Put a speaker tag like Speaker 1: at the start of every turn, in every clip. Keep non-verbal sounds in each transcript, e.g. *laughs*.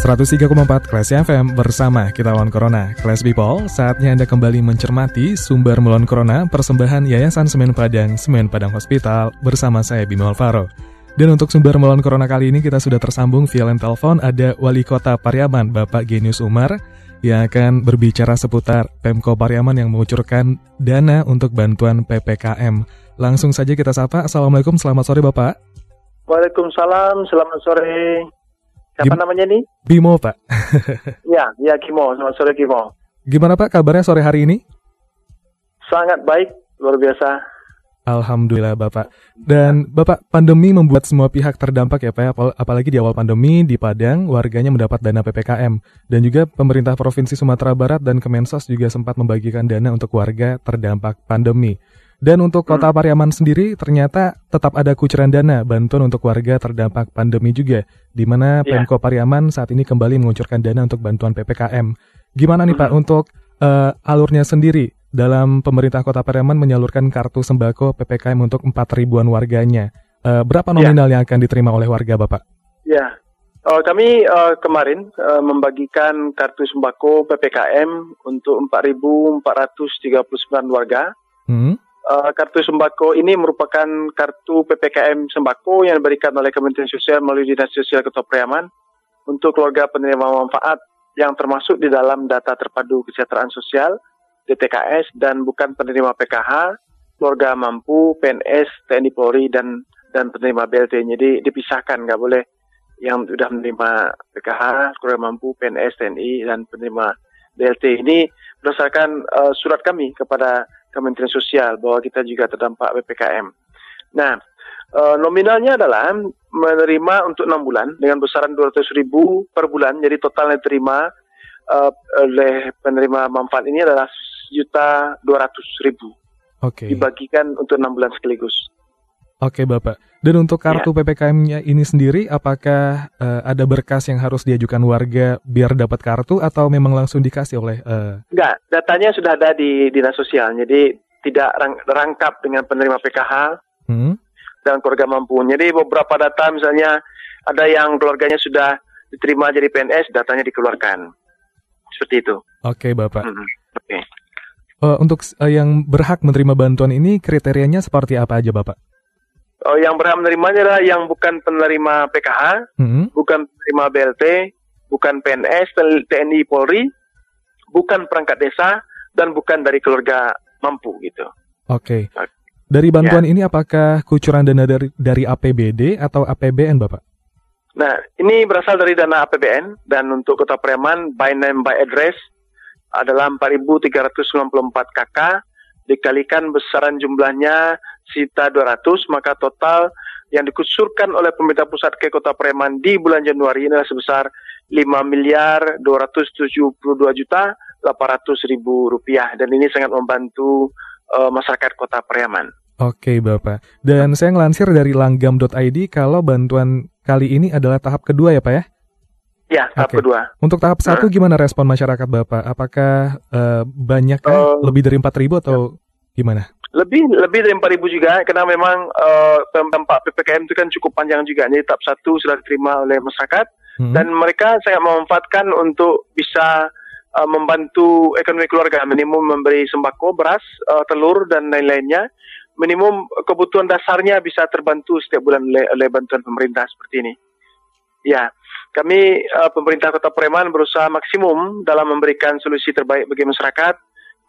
Speaker 1: 103,4 Kelas FM bersama kita lawan Corona. Kelas People, saatnya Anda kembali mencermati sumber melawan Corona persembahan Yayasan Semen Padang, Semen Padang Hospital bersama saya Bimo Alvaro. Dan untuk sumber melawan Corona kali ini kita sudah tersambung via line telepon ada Wali Kota Pariaman, Bapak Genius Umar, yang akan berbicara seputar Pemko Pariaman yang mengucurkan dana untuk bantuan PPKM. Langsung saja kita sapa. Assalamualaikum, selamat sore Bapak.
Speaker 2: Waalaikumsalam, selamat sore. Siapa Gim namanya nih?
Speaker 1: Bimo, Pak. *laughs*
Speaker 2: ya, ya Kimo. Selamat sore Kimo.
Speaker 1: Gimana Pak kabarnya sore hari ini?
Speaker 2: Sangat baik, luar biasa.
Speaker 1: Alhamdulillah Bapak. Dan Bapak, pandemi membuat semua pihak terdampak ya Pak, ya? apalagi di awal pandemi di Padang, warganya mendapat dana PPKM. Dan juga pemerintah Provinsi Sumatera Barat dan Kemensos juga sempat membagikan dana untuk warga terdampak pandemi. Dan untuk kota hmm. Pariaman sendiri ternyata tetap ada kucuran dana bantuan untuk warga terdampak pandemi juga, di mana yeah. Pemko Pariaman saat ini kembali mengucurkan dana untuk bantuan PPKM. Gimana nih Pak hmm. untuk uh, alurnya sendiri dalam pemerintah kota Pariaman menyalurkan kartu sembako PPKM untuk 4 ribuan warganya? Uh, berapa ya. nominal yeah. yang akan diterima oleh warga Bapak?
Speaker 2: Ya, yeah. Uh, kami uh, kemarin uh, membagikan kartu sembako PPKM untuk 4.439 warga. Hmm uh, kartu sembako ini merupakan kartu PPKM sembako yang diberikan oleh Kementerian Sosial melalui Dinas Sosial Kota Priaman untuk keluarga penerima manfaat yang termasuk di dalam data terpadu kesejahteraan sosial DTKS dan bukan penerima PKH, keluarga mampu, PNS, TNI Polri dan dan penerima BLT. Jadi dipisahkan nggak boleh yang sudah menerima PKH, keluarga mampu, PNS, TNI dan penerima BLT ini berdasarkan uh, surat kami kepada Kementerian Sosial bahwa kita juga terdampak PPKM. Nah, e, nominalnya adalah menerima untuk enam bulan dengan besaran 200 ribu per bulan. Jadi total yang diterima e, oleh penerima manfaat ini adalah juta dua ratus ribu.
Speaker 1: Oke. Okay.
Speaker 2: Dibagikan untuk enam bulan sekaligus.
Speaker 1: Oke Bapak. Dan untuk kartu ya. PPKM-nya ini sendiri, apakah uh, ada berkas yang harus diajukan warga biar dapat kartu atau memang langsung dikasih oleh? Uh...
Speaker 2: Enggak, datanya sudah ada di dinas sosial, jadi tidak rang rangkap dengan penerima PKH hmm? dan keluarga mampu. Jadi beberapa data misalnya ada yang keluarganya sudah diterima jadi PNS, datanya dikeluarkan. Seperti itu.
Speaker 1: Oke Bapak.
Speaker 2: Hmm. Oke. Okay.
Speaker 1: Uh, untuk uh, yang berhak menerima bantuan ini kriterianya seperti apa aja Bapak?
Speaker 2: Oh, yang berhak menerimanya adalah yang bukan penerima PKH, hmm. bukan penerima BLT, bukan PNS, TNI, Polri, bukan perangkat desa, dan bukan dari keluarga mampu gitu.
Speaker 1: Oke. Okay. Dari bantuan ya. ini apakah kucuran dana dari dari APBD atau APBN, Bapak?
Speaker 2: Nah, ini berasal dari dana APBN dan untuk Kota Preman by name by address adalah 4.394 KK dikalikan besaran jumlahnya sita 200 maka total yang dikusurkan oleh pemerintah pusat ke Kota Preman di bulan Januari ini sebesar 5 miliar 272 juta 800 ribu rupiah dan ini sangat membantu uh, masyarakat Kota Preman.
Speaker 1: Oke Bapak, dan saya ngelansir dari langgam.id kalau bantuan kali ini adalah tahap kedua ya Pak ya?
Speaker 2: Ya, tahap Oke. kedua.
Speaker 1: Untuk tahap satu nah. gimana respon masyarakat Bapak? Apakah uh, banyak uh, lebih dari 4 ribu atau ya. gimana?
Speaker 2: Lebih lebih dari 4.000 juga karena memang uh, dampak PPKM itu kan cukup panjang juga. Jadi tahap satu sudah diterima oleh masyarakat hmm. dan mereka sangat memanfaatkan untuk bisa uh, membantu ekonomi keluarga. Minimum memberi sembako, beras, uh, telur dan lain-lainnya. Minimum kebutuhan dasarnya bisa terbantu setiap bulan oleh, oleh bantuan pemerintah seperti ini. Ya, kami uh, pemerintah Kota Preman berusaha maksimum dalam memberikan solusi terbaik bagi masyarakat.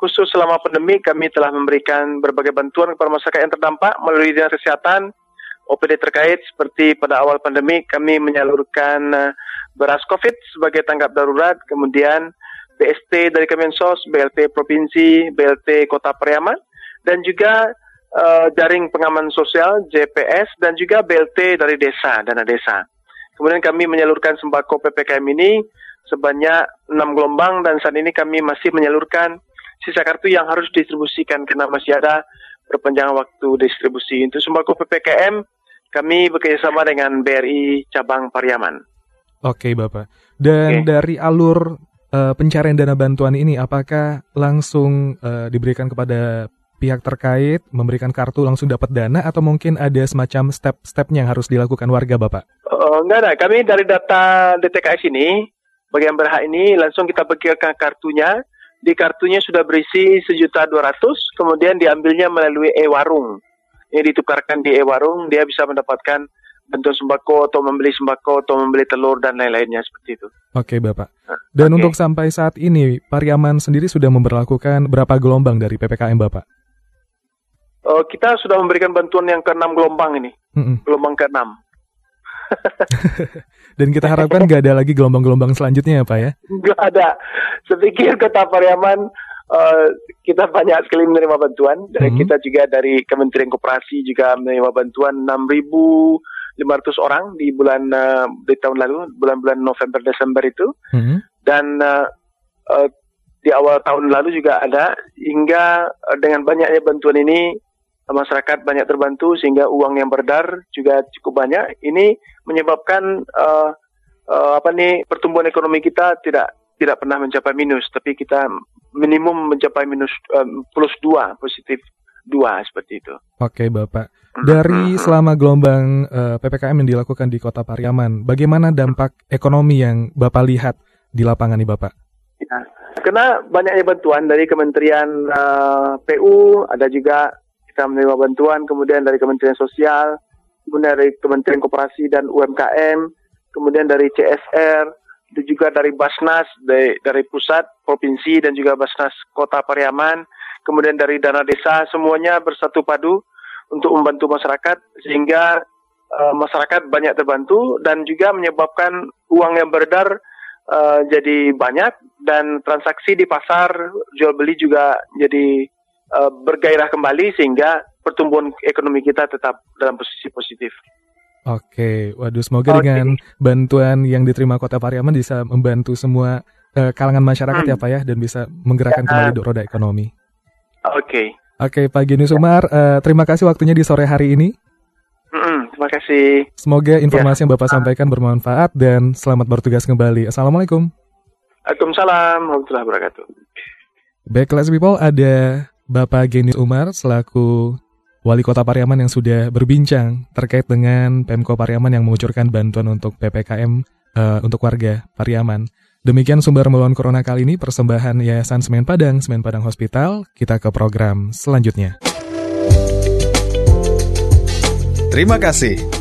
Speaker 2: Khusus selama pandemi kami telah memberikan berbagai bantuan kepada masyarakat yang terdampak melalui dinas kesehatan, OPD terkait seperti pada awal pandemi kami menyalurkan uh, beras COVID sebagai tanggap darurat, kemudian BST dari Kemensos, BLT Provinsi, BLT Kota Priaman, dan juga uh, jaring pengaman sosial JPS dan juga BLT dari desa dana desa. Kemudian kami menyalurkan sembako PPKM ini sebanyak enam gelombang dan saat ini kami masih menyalurkan sisa kartu yang harus distribusikan karena masih ada perpanjangan waktu distribusi. Untuk sembako PPKM kami bekerjasama dengan BRI cabang Pariaman.
Speaker 1: Oke, Bapak. Dan okay. dari alur uh, pencarian dana bantuan ini apakah langsung uh, diberikan kepada pihak terkait memberikan kartu langsung dapat dana atau mungkin ada semacam step-stepnya yang harus dilakukan warga Bapak?
Speaker 2: Uh, enggak ada, kami dari data DTKS ini bagian berhak ini langsung kita bagikan kartunya. Di kartunya sudah berisi sejuta dua ratus, kemudian diambilnya melalui e-warung ini ditukarkan di e-warung, dia bisa mendapatkan bantuan sembako atau membeli sembako atau membeli telur dan lain-lainnya seperti itu.
Speaker 1: Oke, Bapak. Nah, dan okay. untuk sampai saat ini, Pariaman sendiri sudah memperlakukan berapa gelombang dari PPKM, Bapak?
Speaker 2: Uh, kita sudah memberikan bantuan yang ke-6 gelombang ini. Mm -mm. Gelombang ke-6. *laughs*
Speaker 1: Dan kita harapkan nggak ada lagi gelombang-gelombang selanjutnya ya Pak ya?
Speaker 2: Nggak ada. Saya kota Pariaman uh, kita banyak sekali menerima bantuan dari hmm. kita juga dari Kementerian Koperasi juga menerima bantuan 6.500 orang di bulan uh, di tahun lalu bulan-bulan November Desember itu hmm. dan uh, uh, di awal tahun lalu juga ada hingga uh, dengan banyaknya bantuan ini masyarakat banyak terbantu sehingga uang yang beredar juga cukup banyak ini menyebabkan uh, uh, apa nih pertumbuhan ekonomi kita tidak tidak pernah mencapai minus tapi kita minimum mencapai minus um, plus dua positif dua seperti itu.
Speaker 1: Oke Bapak. Mm-hmm. Dari mm-hmm. selama gelombang uh, ppkm yang dilakukan di Kota Pariaman, bagaimana dampak ekonomi yang Bapak lihat di lapangan nih Bapak?
Speaker 2: Ya, karena banyaknya bantuan dari Kementerian uh, PU, ada juga kita menerima bantuan, kemudian dari Kementerian Sosial, kemudian dari Kementerian Koperasi dan UMKM, kemudian dari CSR, itu juga dari Basnas dari, dari pusat provinsi dan juga Basnas Kota Pariaman kemudian dari dana desa semuanya bersatu padu untuk membantu masyarakat sehingga uh, masyarakat banyak terbantu dan juga menyebabkan uang yang beredar uh, jadi banyak dan transaksi di pasar jual beli juga jadi uh, bergairah kembali sehingga pertumbuhan ekonomi kita tetap dalam posisi positif.
Speaker 1: Oke, waduh semoga okay. dengan bantuan yang diterima Kota Pariaman bisa membantu semua uh, kalangan masyarakat ya, hmm. ya Pak ya dan bisa menggerakkan ya. kembali roda ekonomi.
Speaker 2: Oke. Okay.
Speaker 1: Oke Pak Gini Sumar, uh, terima kasih waktunya di sore hari ini.
Speaker 2: Mm, terima kasih.
Speaker 1: Semoga informasi ya. yang Bapak sampaikan bermanfaat dan selamat bertugas kembali. Assalamualaikum.
Speaker 2: Waalaikumsalam warahmatullahi wabarakatuh.
Speaker 1: People, ada Bapak Geni Umar selaku Wali Kota Pariaman yang sudah berbincang terkait dengan Pemko Pariaman yang mengucurkan bantuan untuk PPKM uh, eh, untuk warga Pariaman. Demikian sumber melawan corona kali ini persembahan Yayasan Semen Padang, Semen Padang Hospital. Kita ke program selanjutnya.
Speaker 3: Terima kasih.